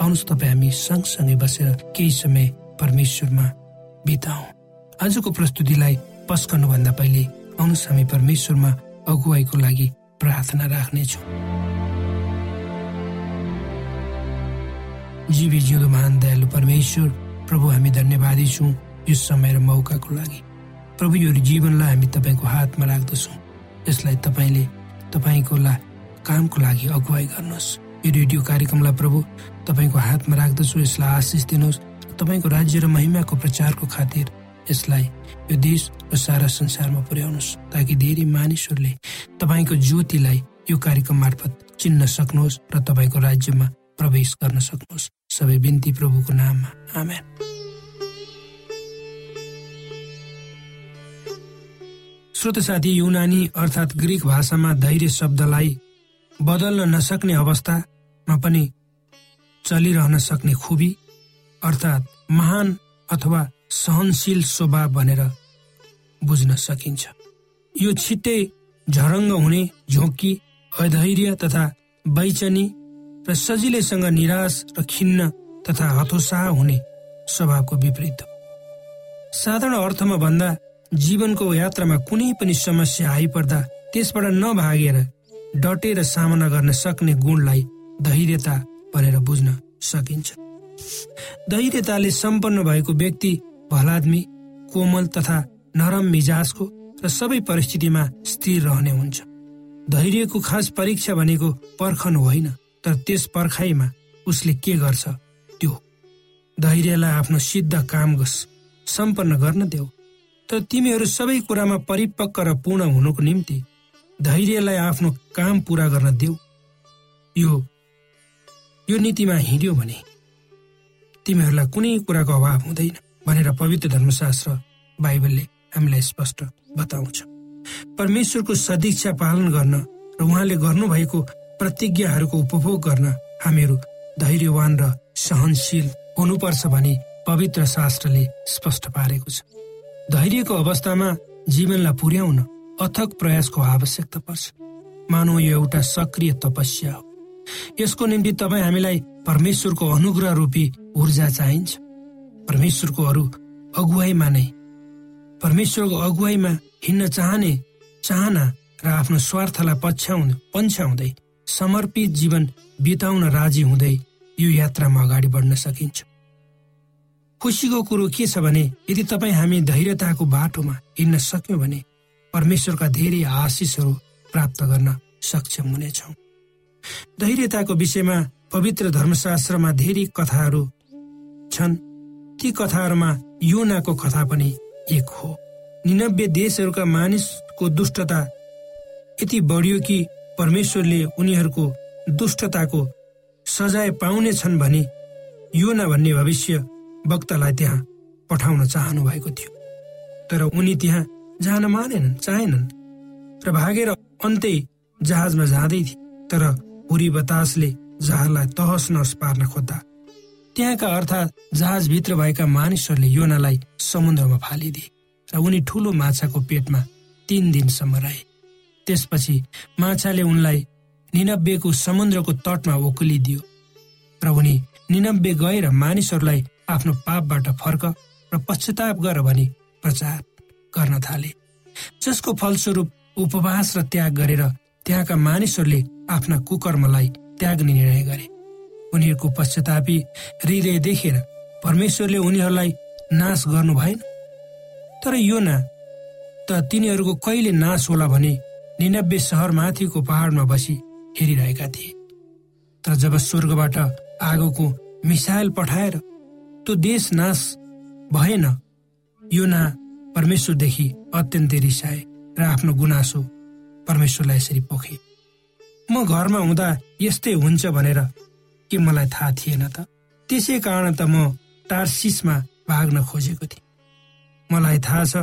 आउनुहोस् तपाईँ हामी सँगसँगै बसेर केही समय परमेश्वरमा बिताउ। आजको प्रस्तुतिलाई पस्कनुभन्दा पहिले आउनुहोस् हामी परमेश्वरमा अगुवाईको लागि प्रार्थना राख्नेछौँ। जीवी जिउँदो महान दयालु परमेश्वर प्रभु हामी धन्यवादी छौँ यो समय र मौकाको लागि। प्रभु यो जीवनलाई हामी तपाईँको हातमा राख्दछौँ। यसलाई तपाईँले तपाईँको ला कामको लागि अगुवाई गर्नुहोस्। यो रेडियो कार्यक्रमलाई प्रभु तपाईँको हातमा राख्दछु यसलाई आशिष दिनुहोस् तपाईँको राज्य र महिमाको प्रचारको खातिर यसलाई यो देश र सारा संसारमा पुर्याउनुहोस् ताकि धेरै मानिसहरूले तपाईँको ज्योतिलाई यो कार्यक्रम मार्फत चिन्न सक्नुहोस् र तपाईँको राज्यमा प्रवेश गर्न सक्नुहोस्। सबै बिन्ती प्रभुको नाममा। आमेन। श्रोत साथी युनानी अर्थात् ग्रिक भाषामा धैर्य शब्दलाई बदल्न नसक्ने अवस्थामा पनि चलिरहन सक्ने खुबी अर्थात् महान अथवा सहनशील स्वभाव भनेर बुझ्न सकिन्छ। यो छिट्टै झरङ्ग हुने झोकी अधैर्य तथा बैचनी र सजिलैसँग निराश र खिन्न तथा हतोत्साह हुने स्वभावको विपरीत साधारण अर्थमा भन्दा जीवनको यात्रामा कुनै पनि समस्या आइपर्दा त्यसबाट नभागेर डटेर सामना गर्न सक्ने गुणलाई धैर्यता भनेर बुझ्न सकिन्छ। धैर्यताले सम्पन्न भएको व्यक्ति भलादमी कोमल तथा नरम मिजाजको र सबै परिस्थितिमा स्थिर रहने हुन्छ। धैर्यको खास परीक्षा भनेको पर्खन होइन तर त्यस पर्खाइमा उसले के गर्छ त्यो? धैर्यलाई आफ्नो सिद्ध काम सम्पन्न गर्न देऊ। तर तिमीहरू सबै कुरामा परिपक्व र पूर्ण हुनुको निम्ति धैर्यलाई आफ्नो काम पूरा गर्न देऊ। यो यो नीतिमा हिँड्यो भने तिमीहरूलाई कुनै कुराको अभाव हुँदैन भनेर पवित्र धर्मशास्त्र बाइबलले हामीलाई स्पष्ट बताउँछ। परमेश्वरको सदीक्षा पालन गर्न र उहाँले गर्नुभएको प्रतिज्ञाहरूको उपभोग गर्न हामीहरू धैर्यवान र सहनशील हुनुपर्छ भनी पवित्र शास्त्रले स्पष्ट पारेको छ। धैर्यको अवस्थामा जीवनलाई पुर्याउन अथक प्रयासको आवश्यकता पर्छ। मानव यो एउटा सक्रिय तपस्या हो। यसको निम्ति तपाईँ हामीलाई परमेश्वरको अनुग्रह रूपी ऊर्जा चाहिन्छ। परमेश्वरको अरू अगुवाईमा नै। परमेश्वरको अगुवाईमा हिँड्न चाहने चाहना र आफ्नो स्वार्थलाई पछ्याउनु पन्छ्याउँदै समर्पित जीवन बिताउन राजी हुँदै यो यात्रामा अगाडि बढ्न सकिन्छ। खुसीको कुरो के छ भने यदि तपाईँ हामी धैर्यताको बाटोमा हिँड्न सक्यौँ भने परमेश्वरका धेरै आशिषहरू प्राप्त गर्न सक्षम हुनेछौँ। धैर्यताको विषयमा पवित्र धर्मशास्त्रमा धेरै कथाहरू छन्। ती कथाहरूमा योनाको कथा पनि एक हो। निनब्बे देशहरूका मानिसको दुष्टता यति बढियो कि परमेश्वरले उनीहरूको दुष्टताको सजाय पाउने छन् भने योना भन्ने भविष्य वक्तालाई त्यहाँ पठाउन चाहनु भएको थियो। तर उनी त्यहाँ जान मानेनन् चाहेनन् र भागेर अन्तै जहाजमा जाँदै थिए। तर हुरी बतासले जहाजलाई तहस नहस पार्न खोज्दा। त्यहाँका अर्थात् जहाजभित्र भएका मानिसहरूले योनालाई समुद्रमा फालिदिए र उनी ठुलो माछाको पेटमा तीन दिनसम्म रहे। त्यसपछि माछाले उनलाई निनब्बेको समुद्रको तटमा ओकुलिदियो र उनी निनब्बे गएर मानिसहरूलाई आफ्नो पापबाट फर्क र पश्चाताप गर भनी प्रचार गर्न थाले। जसको फलस्वरूप उपवास र त्याग गरेर त्यहाँका मानिसहरूले आफ्ना कुकर्मलाई त्याग्ने निर्णय गरे। उनीहरूको पश्चातापी हृदय देखेर परमेश्वरले उनीहरूलाई नाश गर्नु भएन। तर यो न त तिनीहरूको कहिले नाश होला भने निनब्बे सहर माथिको पहाडमा बसी हेरिरहेका थिए। तर जब स्वर्गबाट आगोको मिसाइल पठाएर त्यो देश नाश भएन यो ना परमेश्वरदेखि अत्यन्तै रिसाए र आफ्नो गुनासो परमेश्वरलाई यसरी पोखे। म घरमा हुँदा यस्तै हुन्छ भनेर के मलाई थाहा थिएन त। त्यसै कारण त म टार्सिसमा भाग्न खोजेको थिएँ। मलाई थाहा छ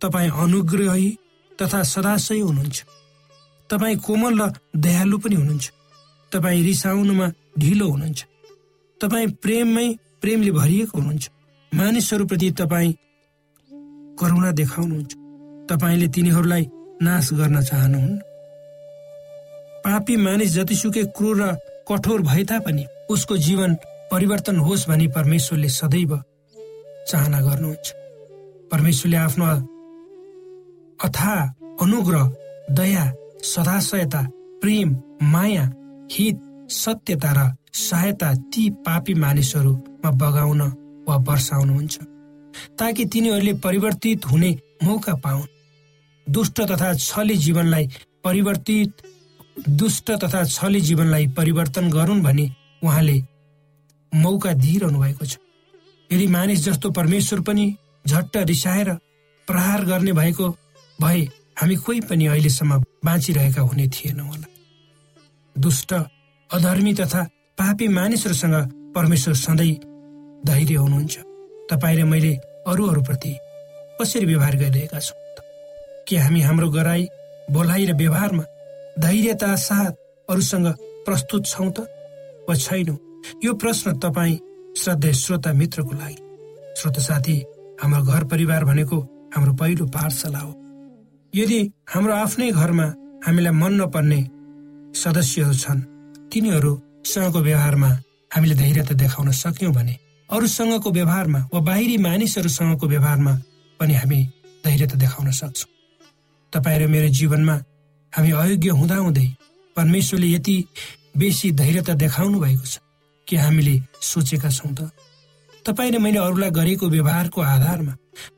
तपाईँ अनुग्रही तथा सदाशय हुनुहुन्छ। तपाईँ कोमल र दयालु पनि हुनुहुन्छ। तपाईँ रिसाउनुमा ढिलो हुनुहुन्छ। तपाईँ प्रेममै प्रेमले भरिएको हुनुहुन्छ। मानिसहरूप्रति तपाईँ करुणा देखाउनुहुन्छ। तपाईँले तिनीहरूलाई नाश गर्न चाहनुहुन्न। पापी मानिस जतिसुकै क्रूर र कठोर भए तापनि उसको जीवन परिवर्तन होस् भनी परमेश्वरले सदैव चाहना गर्नुहुन्छ। परमेश्वरले आफ्नो अथा अनुग्रह दया सदाशयता प्रेम माया हित सत्यता र सहायता ती पापी मानिसहरूमा बगाउन वा वर्षाउनुहुन्छ ताकि तिनीहरूले परिवर्तित हुने मौका पाउन्। दुष्ट तथा छली जीवनलाई परिवर्तित दुष्ट तथा छली जीवनलाई परिवर्तन गरून् भने उहाँले मौका दिइरहनु भएको छ। यदि मानिस जस्तो परमेश्वर पनि झट्ट रिसाएर प्रहार गर्ने भएको भए हामी कोही पनि अहिलेसम्म बाँचिरहेका हुने थिएन होला। दुष्ट अधर्मी तथा पापी मानिसहरूसँग परमेश्वर सधैँ धैर्य हुनुहुन्छ। तपाईँ र मैले अरूहरूप्रति कसरी व्यवहार गरिरहेका छौँ? के हामी हाम्रो गराई बोलाइ र व्यवहारमा धैर्यता साथ अरूसँग प्रस्तुत छौँ त? वा छैनौँ? यो प्रश्न तपाईँ श्रद्धेय श्रोता मित्रको लागि। श्रोता साथी हाम्रो घर परिवार भनेको हाम्रो पहिलो पाठशाला हो। यदि हाम्रो आफ्नै घरमा हामीलाई मन नपर्ने सदस्यहरू छन् तिनीहरूसँगको व्यवहारमा हामीले धैर्यता देखाउन सक्यौँ भने अरूसँगको व्यवहारमा वा बाहिरी मानिसहरूसँगको व्यवहारमा पनि हामी धैर्यता देखाउन सक्छौँ। तपाईँ र मेरो जीवनमा हामी अयोग्य हुँदाहुँदै परमेश्वरले यति बेसी धैर्यता देखाउनु भएको छ कि हामीले सोचेका छौँ त। तपाईँ र मैले अरूलाई गरेको व्यवहारको आधारमा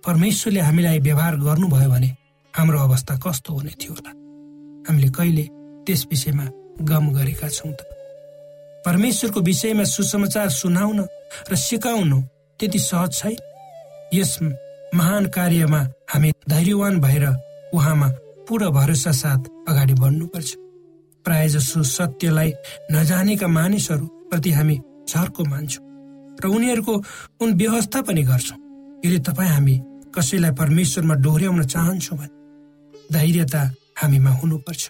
परमेश्वरले हामीलाई व्यवहार गर्नुभयो भने हाम्रो अवस्था कस्तो हुने थियो होला? हामीले कहिले त्यस विषयमा गम गरेका छौँ त? परमेश्वरको विषयमा सुसमाचार सुनाउन र सिकाउनु त्यति सहज छैन। यस महान कार्यमा हामी धैर्यवान भएर उहाँमा पूर्ण भरोसा साथ अगाडि बढ्नुपर्छ। प्राय जसो सत्यलाई नजानेका मानिसहरू प्रति हामी झर्को मान्छौँ र उनीहरूको उन व्यवस्था पनि गर्छौँ। यदि तपाईँ हामी कसैलाई परमेश्वरमा डोर्याउन चाहन्छौँ भने धैर्यता हामीमा हुनुपर्छ।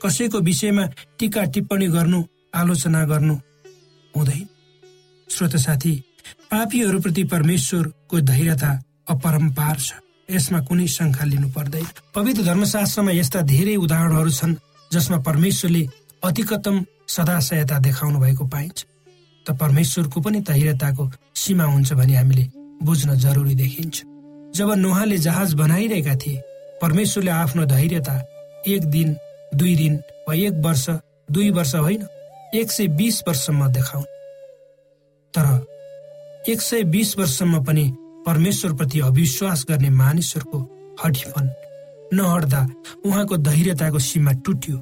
कसैको विषयमा टिका टिप्पणी गर्नु आलोचना गर्नु हुँदैन। श्रोत साथी पापीहरूप्रति परमेश्वरको धैर्यता अपरम्पार छ। यसमा कुनै शङ्का लिनु पर्दैन। पवित्र धर्मशास्त्रमा यस्ता धेरै उदाहरणहरू छन् जसमा परमेश्वरले अतिकतम सदा सहायता देखाउनु भएको पाइन्छ। त परमेश्वरको पनि धैर्यताको सीमा हुन्छ भने हामीले बुझ्न जरुरी देखिन्छ। जब नोहाले जहाज बनाइरहेका थिए परमेश्वरले आफ्नो धैर्यता एक दिन दुई दिन वा एक वर्ष दुई वर्ष होइन एक सय बिस वर्षसम्म देखाउन्। तर एक सय बिस वर्षसम्म पनि परमेश्वरप्रति अविश्वास गर्ने मानिसहरूको हठीपन नहट्दा उहाँको धैर्यताको सीमा टुट्यो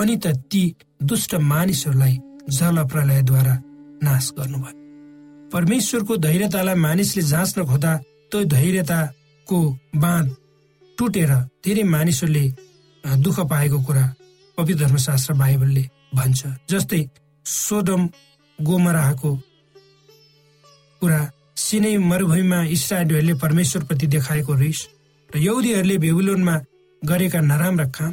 अनि त ती दुष्ट मानिसहरूलाई जल प्रलयद्वारा नाश गर्नुभयो। परमेश्वरको धैर्यतालाई मानिसले जाँच्न खोज्दा त्यो धैर्यताको बाँध टुटेर धेरै मानिसहरूले दुःख पाएको कुरा पवित्र धर्मशास्त्र बाइबलले भन्छ। जस्तै सोदम गोमराहको कुरा सिनै मरुभूमिमा इसरायलहरूले परमेश्वरप्रति देखाएको रिस र यौदीहरूले बेबुलोनमा गरेका नराम्रा काम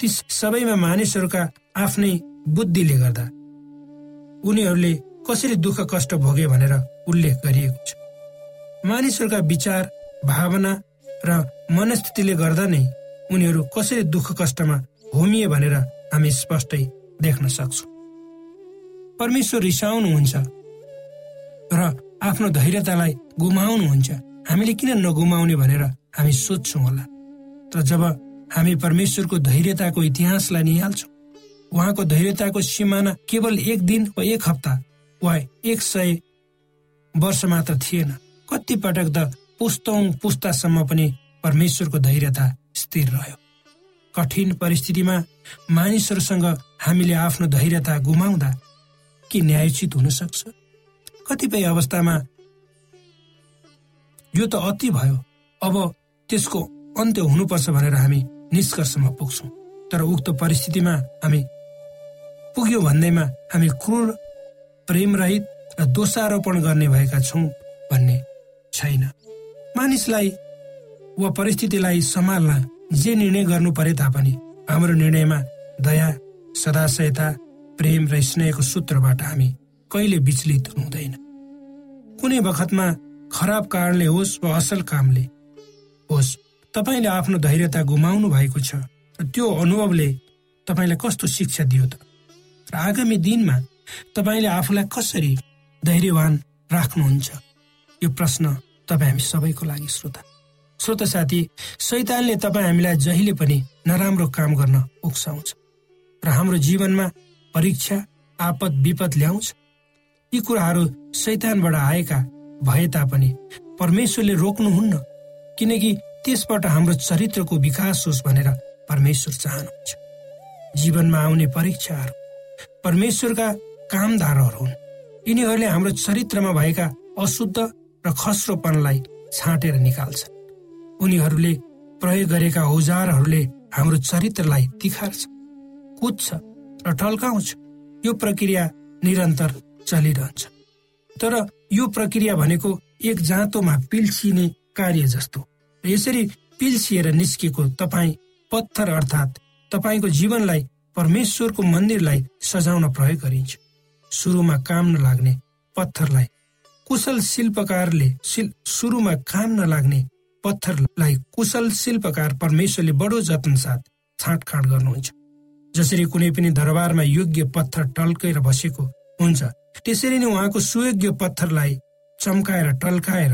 ती सबैमा मानिसहरूका आफ्नै बुद्धिले गर्दा उनीहरूले कसरी दुःख कष्ट भोगे भनेर उल्लेख गरिएको छ। मानिसहरूका विचार भावना र मनस्थितिले गर्दा नै उनीहरू कसरी दुःख कष्टमा होमिए भनेर हामी स्पष्टै देख्न सक्छौँ। परमेश्वर रिसाउनुहुन्छ र आफ्नो धैर्यतालाई गुमाउनुहुन्छ। हामीले किन नगुमाउने भनेर हामी सोध्छौँ होला। तर जब हामी परमेश्वरको धैर्यताको इतिहासलाई निहाल्छौँ उहाँको धैर्यताको सिमाना केवल एक दिन वा एक हप्ता वा एक सय वर्ष मात्र थिएन। कति पटक त पुस्तौँ पुस्तासम्म पनि परमेश्वरको धैर्यता स्थिर रह्यो। कठिन परिस्थितिमा मानिसहरूसँग हामीले आफ्नो धैर्यता गुमाउँदा के न्यायोचित हुन सक्छ कतिपय अवस्थामा यो त अति भयो। अब त्यसको अन्त्य हुनुपर्छ भनेर हामी निष्कर्षमा पुग्छौँ। तर उक्त परिस्थितिमा हामी पुग्यो भन्दैमा हामी क्रूर प्रेम रहित र दोषारोपण गर्ने भएका छौँ भन्ने छैन। मानिसलाई वा परिस्थितिलाई सम्हाल्न जे निर्णय गर्नु परे तापनि हाम्रो निर्णयमा दया सदाशयता प्रेम र स्नेहको सूत्रबाट हामी कहिले विचलित हुँदैन। कुनै बखतमा खराब कारणले होस् वा असल कामले होस् तपाईँले आफ्नो धैर्यता गुमाउनु भएको छ र त्यो अनुभवले तपाईँलाई कस्तो शिक्षा दियो त? र आगामी दिनमा तपाईँले आफूलाई कसरी धैर्यवान राख्नुहुन्छ? यो प्रश्न तपाईँ हामी सबैको लागि श्रोता। श्रोता साथी सैतानले तपाईँ हामीलाई जहिले पनि नराम्रो काम गर्न उक्साउँछ र हाम्रो जीवनमा परीक्षा आपद विपद ल्याउँछ। यी कुराहरू सैतानबाट आएका भए तापनि परमेश्वरले रोक्नुहुन्न किनकि त्यसबाट हाम्रो चरित्रको विकास होस् भनेर परमेश्वर चाहनुहुन्छ। जीवनमा आउने परीक्षाहरू परमेश्वरका कामदारहरू हुन्। यिनीहरूले हाम्रो चरित्रमा भएका अशुद्ध र खस्रोपनलाई छाँटेर निकाल्छ उनीहरूले प्रयोग गरेका औजारहरूले हाम्रो चरित्रलाई तिखार्छ कुद्छ र टल्काउँछ यो प्रक्रिया निरन्तर चलिरहन्छ। तर यो प्रक्रिया भनेको एक जाँतोमा पिल्सिने कार्य जस्तो। यसरी पिल्सिएर निस्किएको तपाईँ पत्थर अर्थात् तपाईँको जीवनलाई परमेश्वरको मन्दिरलाई सजाउन प्रयोग गरिन्छ। सुरुमा काम नलाग्ने पत्थरलाई कुशल शिल्पकारले सुरुमा काम नलाग्ने पत्थरलाई कुशल शिल्पकार परमेश्वरले बडो जतन साथ छाँटकाँट गर्नुहुन्छ। जसरी कुनै पनि दरबारमा योग्य पत्थर टल्केर बसेको हुन्छ त्यसरी नै उहाँको सुयोग्य पत्थरलाई चम्काएर टल्काएर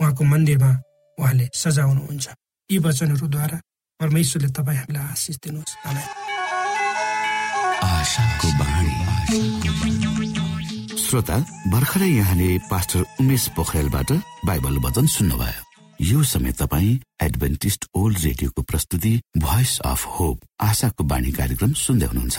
उहाँको मन्दिरमा उहाँले सजाउनुहुन्छ। यी वचनहरूद्वारा परमेश्वरले तपाईँ हामीलाई आशिष दिनुहोस्। श्रोता भर्खरै यहाँले पास्टर उमेश पोखरेलबाट बाइबल वचन सुन्नुभयो। यो समय तपाईँ एडभेन्टिस्ट ओल्ड रेडियोको प्रस्तुति भोइस अफ होप आशाको बाणी कार्यक्रम सुन्दै हुनुहुन्छ।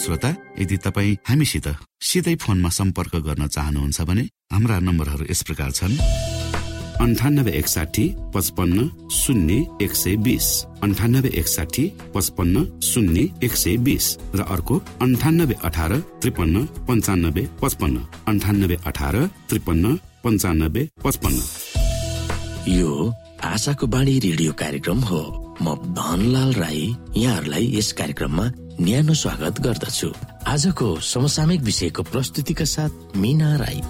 श्रोता यदि तपाईँ हामीसित सिधै फोनमा सम्पर्क गर्न चाहनुहुन्छ भने हाम्रा नम्बरहरू यस प्रकार छन्। अन्ठानब्बे एकसाठी पचपन्न शून्य एक सय बिस। अन्ठानब्बे एकसाठी पचपन्न शून्य एक सय बिस। र अर्को अन्ठानब्बे अठार त्रिपन्न पन्चानब्बे पचपन्न। अन्ठानब्बे अठार त्रिपन्न पन्चानब्बे पचपन्न। यो आशाको बाणी रेडियो कार्यक्रम हो। म धनलाल राई यहाँहरूलाई यस कार्यक्रममा न्यानो स्वागत गर्दछु। आजको समसामयिक विषयको प्रस्तुतिका साथ मिना राई।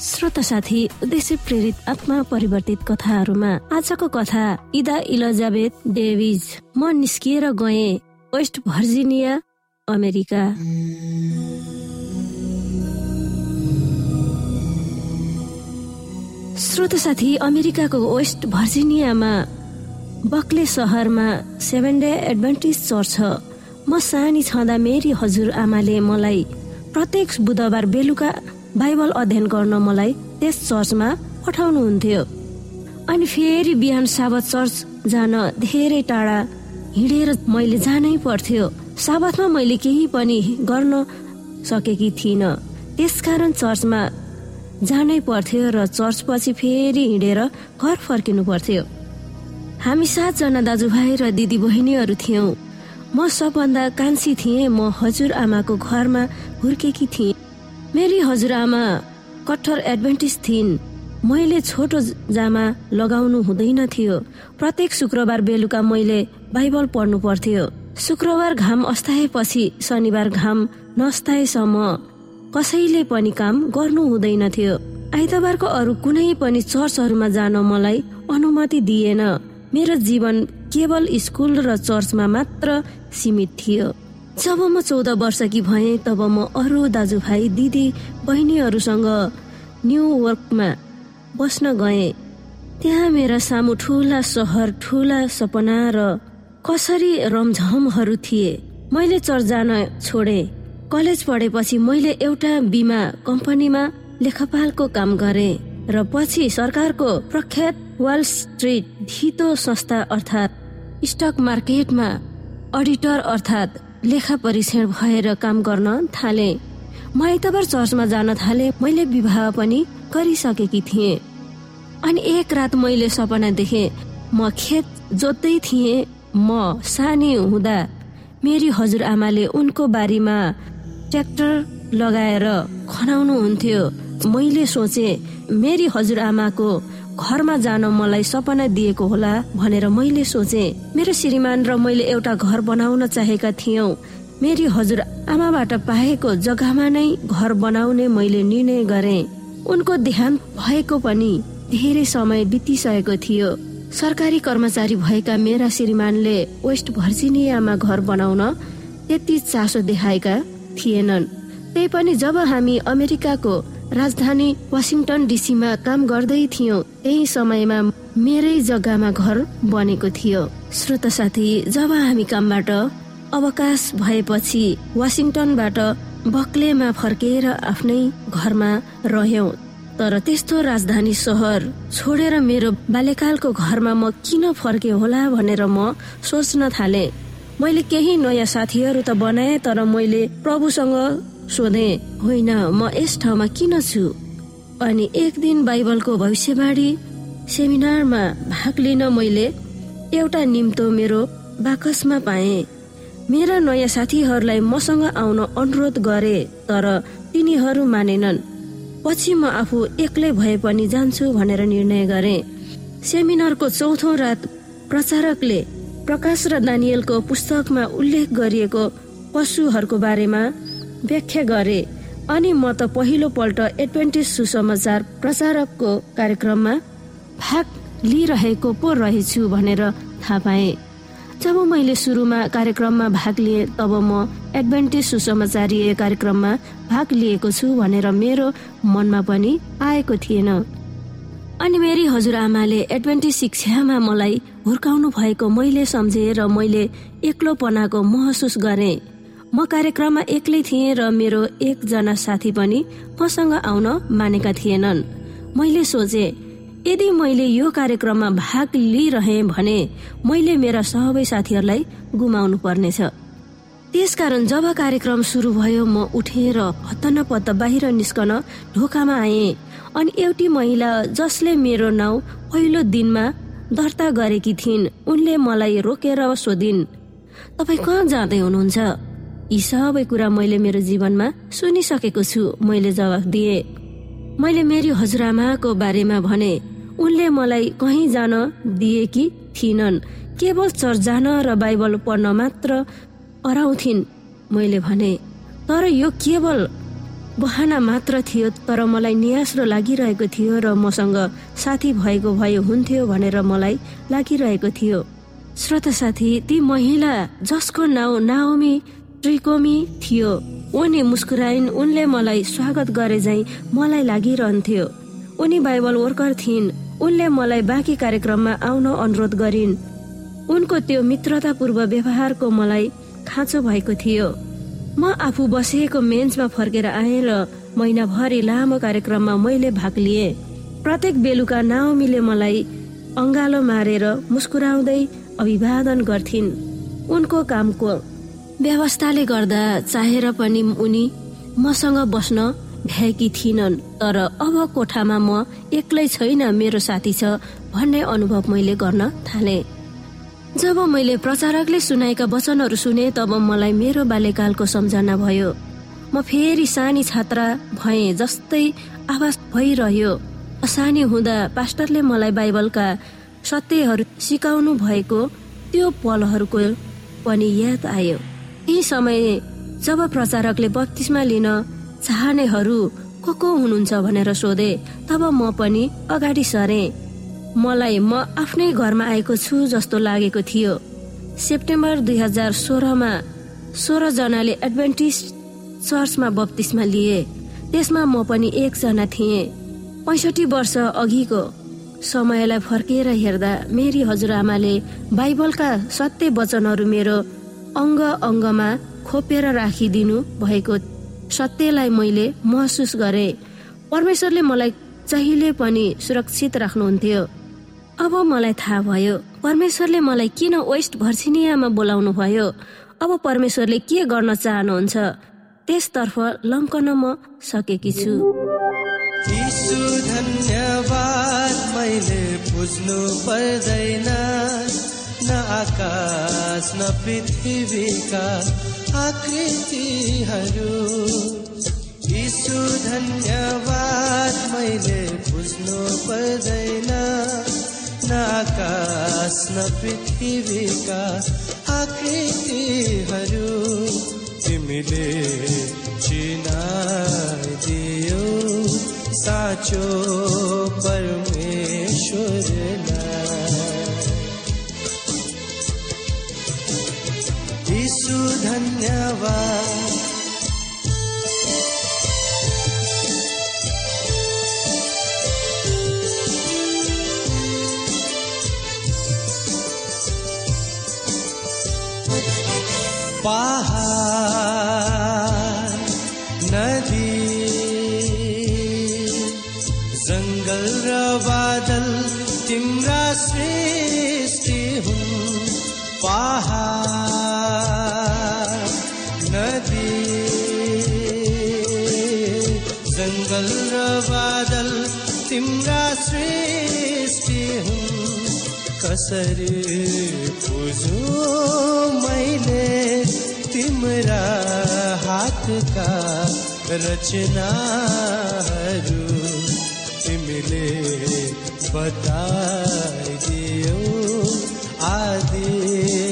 श्रोता साथी उद्देश्य प्रेरित आत्मा परिवर्तित कथाहरूमा आजको कथा इदा इलिजाबेथ डेभिज। म निस्किएर गए वेस्ट भर्जिनिया अमेरिका। श्रोत साथी अमेरिकाको वेस्ट भर्जिनियामा बक्ले सहरमा सेभेन डे एडभान्टेज चर्च छ। म सानी छँदा मेरी हजुर आमाले मलाई प्रत्येक बुधबार बेलुका बाइबल अध्ययन गर्न मलाई त्यस चर्चमा पठाउनुहुन्थ्यो। अनि फेरि बिहान साबत चर्च जान धेरै टाढा हिँडेर मैले जानै पर्थ्यो। साबतमा मैले केही पनि गर्न सकेकी थिइनँ। त्यसकारण चर्चमा जानै पर्थ्यो र चर्चपछि फेरि हिँडेर घर फर्किनु पर्थ्यो। हामी सातजना दाजुभाइ र दिदी बहिनीहरू थियौँ। म सबभन्दा कान्छी थिएँ म हजुर आमाको घरमा हुर्केकी थिएँ। मेरी हजुरआमा कट्टर एडभान्टेज थिइन्। मैले छोटो जामा लगाउनु हुँदैन थियो। प्रत्येक शुक्रबार बेलुका मैले बाइबल पढ्नु पर्थ्यो। शुक्रबार घाम अस्ताएपछि शनिबार घाम नस्ताएसम्म कसैले पनि काम गर्नु हुँदैन थियो। आइतबारको अरू कुनै पनि चर्चहरूमा जान मलाई अनुमति दिएन। मेरो जीवन केवल स्कुल र चर्चमा मात्र सीमित थियो। जब म चौध वर्षकी भएँ तब म अरू दाजुभाइ दिदी बहिनीहरूसँग न्युयोर्कमा बस्न गएँ। त्यहाँ मेरा सामु ठुला सहर ठुला सपना र कसरी रमझमहरू थिए। मैले चर्च जान छोडे। कलेज पढेपछि मैले एउटा बिमा कम्पनीमा लेखापालको काम गरे र पछि सरकारको प्रख्यात वाल स्ट्रिट धितो संस्था अर्थात् स्टक मार्केटमा अडिटर अर्थात् लेखा परीक्षण भएर काम गर्न थाले। म आइतबार चर्चमा जान थाले मैले विवाह पनि गरिसकेकी थिएँ। अनि एक रात मैले सपना देखे म खेत जोत्दै थिएँ म सानी हुँदा मेरी हजुरआमाले उनको बारीमा ट्र्याक्टर लगाएर खनाउनु हुन्थ्यो मैले सोचे मेरी हजुरआमाको घरमा जान मलाई सपना दिएको होला भनेर मैले सोचे। मेरो श्रीमान र मैले एउटा घर बनाउन चाहेका थियौँ। मेरी हजुर आमाबाट पाएको जग्गामा नै घर बनाउने मैले निर्णय गरे। उनको देहान्त भएको पनि धेरै समय बितिसकेको थियो। सरकारी कर्मचारी भएका मेरा श्रीमानले वेस्ट भर्जिनियामा घर बनाउन त्यति चासो देखाएका थिएनन्। त्यही पनि जब हामी अमेरिकाको राजधानी वासिङटन डिसीमा काम गर्दै थियौँ। त्यही समयमा मेरै जग्गामा घर बनेको थियो। श्रोत साथी जब हामी कामबाट अवकाश भएपछि वासिङटनबाट बक्लेमा फर्केर आफ्नै घरमा रह्यौं। तर त्यस्तो राजधानी सहर छोडेर मेरो बाल्यकालको घरमा म किन फर्के होला भनेर म सोच्न थाले। मैले केही नयाँ साथीहरू त बनाए तर मैले प्रभुसँग सोधे होइन म यस ठाउँमा किन छु? अनि एक दिन बाइबलको भविष्यवाणी सेमिनारमा भाग लिन मैले एउटा निम्तो मेरो बाकसमा पाए। मेरा नयाँ साथीहरूलाई मसँग आउन अनुरोध गरे तर तिनीहरू मानेनन्। पछि म आफू एक्लै भए पनि जान्छु भनेर निर्णय गरे। सेमिनारको चौथो रात प्रचारकले प्रकाश र दानियलको पुस्तकमा उल्लेख गरिएको पशुहरूको बारेमा व्याख्या गरे। अनि म त पहिलो पल्ट एडभेन्टेज सुसमाचार प्रचारकको कार्यक्रममा भाग लिइरहेको पो रहेछु भनेर थाहा पाएँ। जब मैले सुरुमा कार्यक्रममा भाग लिएँ तब म एडभेन्टेज सुसमाचारीय कार्यक्रममा भाग लिएको छु भनेर मेरो मनमा पनि आएको थिएन। अनि मेरी हजुरआमाले एडभेन्टिज शिक्षामा मलाई हुर्काउनु भएको मैले सम्झेँ र मैले एक्लोपनाको महसुस गरेँ। म कार्यक्रममा एक्लै थिएँ र मेरो एकजना साथी पनि मसँग आउन मानेका थिएनन्। मैले सोचे यदि मैले यो कार्यक्रममा भाग लिइरहे भने मैले मेरा सबै साथीहरूलाई गुमाउनु पर्नेछ त्यसकारण जब कार्यक्रम सुरु भयो म उठेर हत्तनपत्त बाहिर निस्कन ढोकामा आएँ अनि एउटी महिला जसले मेरो नाउँ पहिलो दिनमा दर्ता गरेकी थिइन् उनले मलाई रोकेर सोधिन् तपाईँ कहाँ जाँदै हुनुहुन्छ? यी सबै कुरा मैले मेरो जीवनमा सुनिसकेको छु मैले जवाफ दिए। मैले मेरी हजुरआमाको बारेमा भने उनले मलाई कहीँ जान दिएकी थिइनन् केवल चर्च जान र बाइबल पढ्न मात्र अराउँथिन् मैले भने। तर यो केवल बहाना मात्र थियो तर मलाई नियास्रो लागिरहेको थियो र मसँग साथी भएको भए हुन्थ्यो भनेर मलाई लागिरहेको थियो। श्रोता साथी ती महिला जसको नाउँ नाओमी ट्रिकोमी थियो। उनी मुस्कुराइन् उनले मलाई स्वागत गरे मलाई लागिरहन्थ्यो। उनी बाइबल वर्कर थिइन् उनले मलाई बाँकी कार्यक्रममा आउन अनुरोध गरिन्। उनको त्यो मित्रतापूर्व व्यवहारको मलाई खाँचो भएको थियो। म आफू बसेको मेन्चमा फर्केर आएँ र महिनाभरि लामो कार्यक्रममा मैले भाग लिएँ। प्रत्येक बेलुका नाओमीले मलाई अङ्गालो मारेर मुस्कुराउँदै अभिवादन गर्थिन्। उनको कामको व्यवस्थाले गर्दा चाहेर पनि उनी मसँग बस्न भ्याएकी थिइनन् तर अब कोठामा म एक्लै छैन मेरो साथी छ भन्ने अनुभव मैले गर्न थालेँ। जब मैले प्रचारकले सुनाएका वचनहरू सुने तब मलाई मेरो बाल्यकालको सम्झना भयो। म फेरि सानी छात्रा भए जस्तै आवाज भइरह्यो। सानी हुँदा पास्टरले मलाई बाइबलका सत्यहरू सिकाउनु भएको त्यो पलहरूको पनि याद आयो। यी समय जब प्रचारकले बत्तिसमा लिन चाहनेहरू को को हुनुहुन्छ भनेर सोधे तब म पनि अगाडि सरे। मलाई म आफ्नै घरमा आएको छु जस्तो लागेको थियो। सेप्टेम्बर दुई हजार सोह्रमा सोह्र जनाले एडभेन्टिस चर्चमा बत्तिसमा लिए। त्यसमा म पनि एकजना थिएँ। पैसठी वर्ष अघिको समयलाई फर्किएर हेर्दा मेरी हजुरआमाले बाइबलका सत्य वचनहरू मेरो अङ्ग अङ्गमा खोपेर राखिदिनु भएको सत्यलाई मैले महसुस गरे। परमेश्वरले मलाई जहिले पनि सुरक्षित राख्नुहुन्थ्यो। अब मलाई थाहा भयो परमेश्वरले मलाई किन वेस्ट भर्सिनियामा बोलाउनु भयो अब परमेश्वरले के गर्न चाहनुहुन्छ? त्यसतर्फ लम्कन म सकेकी छु। धन्यवाद मैले बुझ्नु पर्दैन। न आकाश न पृथ्वीका आकृतिहरू। यीशु धन्यवाद मैले बुझ्नु पर्दैन। न आकाश न पृथ्वीका आकृतिहरू। तिमीले चिनाइदियो साँचो परमेश्वरलाई। धन्यवाद कसरी बुझु मैले तिम्रा हातका रचनाहरू तिमीले बताइदियो आदि।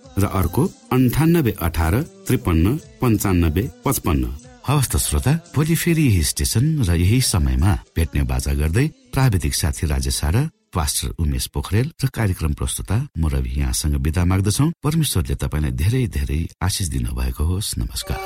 र अर्को अन्ठानब्बे अठार त्रिपन्न पञ्चानब्बे पचपन्न। हवस् त श्रोता भोलि फेरि यही स्टेशन र यही समयमा भेट्ने बाजा गर्दै प्राविधिक साथी राजेश पास्टर उमेश पोखरेल र कार्यक्रम प्रस्तुता म रवि यहाँसँग विदा माग्दछौ। परमेश्वरले तपाईँलाई धेरै धेरै आशिष दिनुभएको होस्। नमस्कार।